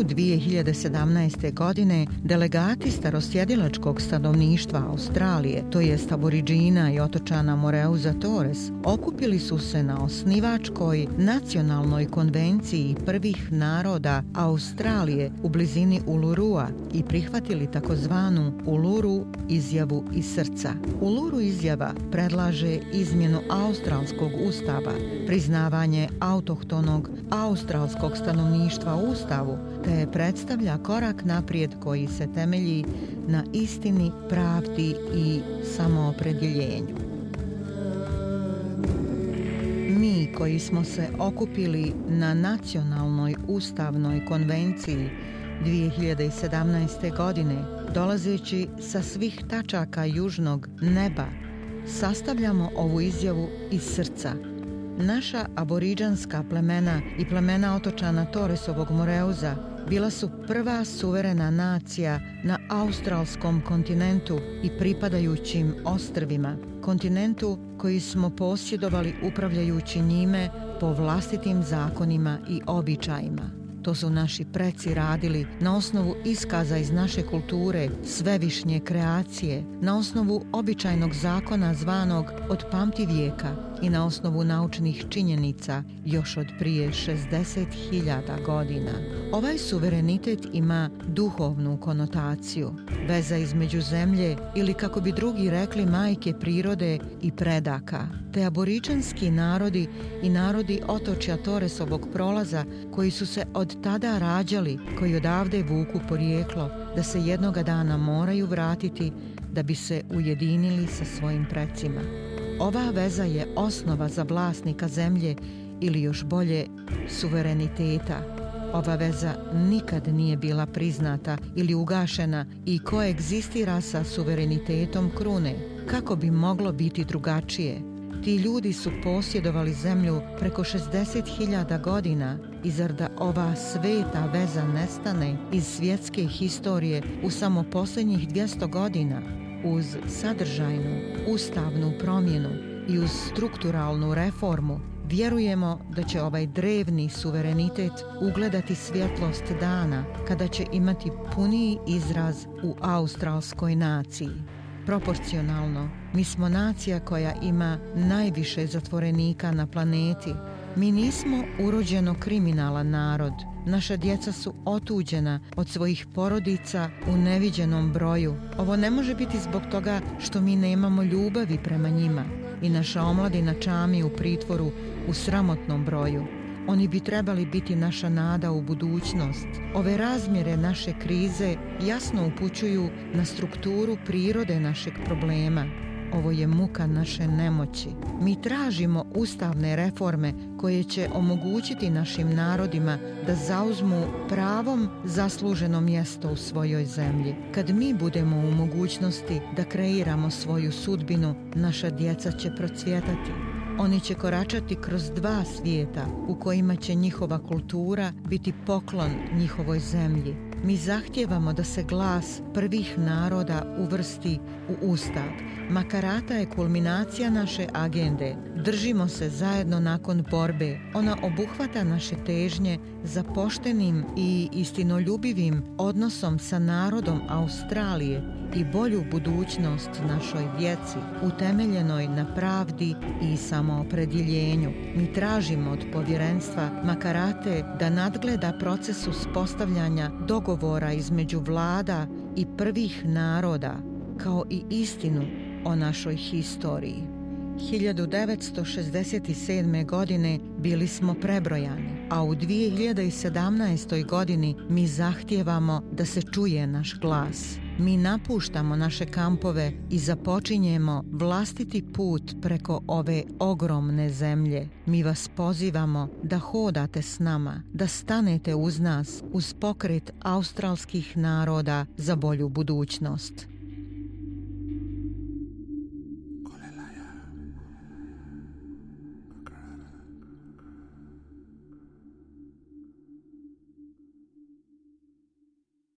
maju 2017. godine delegati starosjedilačkog stanovništva Australije, to je aboriđina i otočana Moreuza Torres, okupili su se na osnivačkoj nacionalnoj konvenciji prvih naroda Australije u blizini Ulurua i prihvatili takozvanu Uluru izjavu iz srca. Uluru izjava predlaže izmjenu australskog ustava, priznavanje autohtonog australskog stanovništva u ustavu, te predstavlja korak naprijed koji se temelji na istini, pravdi i samoopredjeljenju. Mi koji smo se okupili na nacionalnoj ustavnoj konvenciji 2017. godine, dolazeći sa svih tačaka južnog neba, sastavljamo ovu izjavu iz srca. Naša aboriđanska plemena i plemena otočana Toresovog Moreuza bila su prva suverena nacija na australskom kontinentu i pripadajućim ostrvima, kontinentu koji smo posjedovali upravljajući njime po vlastitim zakonima i običajima. To su naši preci radili na osnovu iskaza iz naše kulture, svevišnje kreacije, na osnovu običajnog zakona zvanog od pamti vijeka i na osnovu naučnih činjenica još od prije 60.000 godina. Ovaj suverenitet ima duhovnu konotaciju, veza između zemlje ili kako bi drugi rekli majke prirode i predaka, te aboričanski narodi i narodi otočja Toresovog prolaza koji su se od tada rađali, koji odavde vuku porijeklo, da se jednoga dana moraju vratiti da bi se ujedinili sa svojim precima. Ova veza je osnova za vlasnika zemlje ili još bolje suvereniteta. Ova veza nikad nije bila priznata ili ugašena i koegzistira sa suverenitetom krune. Kako bi moglo biti drugačije? Ti ljudi su posjedovali zemlju preko 60.000 godina i zar da ova sveta veza nestane iz svjetske historije u samo posljednjih 200 godina uz sadržajnu, ustavnu promjenu i uz strukturalnu reformu Vjerujemo da će ovaj drevni suverenitet ugledati svjetlost dana kada će imati puniji izraz u australskoj naciji. Proporcionalno, mi smo nacija koja ima najviše zatvorenika na planeti. Mi nismo urođeno kriminalan narod. Naša djeca su otuđena od svojih porodica u neviđenom broju. Ovo ne može biti zbog toga što mi nemamo ljubavi prema njima. I naša omladina čami u pritvoru u sramotnom broju. Oni bi trebali biti naša nada u budućnost. Ove razmjere naše krize jasno upućuju na strukturu prirode našeg problema. Ovo je muka naše nemoći. Mi tražimo ustavne reforme koje će omogućiti našim narodima da zauzmu pravom zasluženo mjesto u svojoj zemlji. Kad mi budemo u mogućnosti da kreiramo svoju sudbinu, naša djeca će procvjetati. Oni će koračati kroz dva svijeta u kojima će njihova kultura biti poklon njihovoj zemlji. Mi zahtjevamo da se glas prvih naroda uvrsti u ustav. Makarata je kulminacija naše agende. Držimo se zajedno nakon borbe. Ona obuhvata naše težnje za poštenim i istinoljubivim odnosom sa narodom Australije i bolju budućnost našoj djeci, utemeljenoj na pravdi i samoopredjeljenju. Mi tražimo od povjerenstva Makarate da nadgleda proces uspostavljanja dogovora između vlada i prvih naroda, kao i istinu o našoj historiji. 1967. godine bili smo prebrojani, a u 2017. godini mi zahtijevamo da se čuje naš glas mi napuštamo naše kampove i započinjemo vlastiti put preko ove ogromne zemlje. Mi vas pozivamo da hodate s nama, da stanete uz nas uz pokret australskih naroda za bolju budućnost.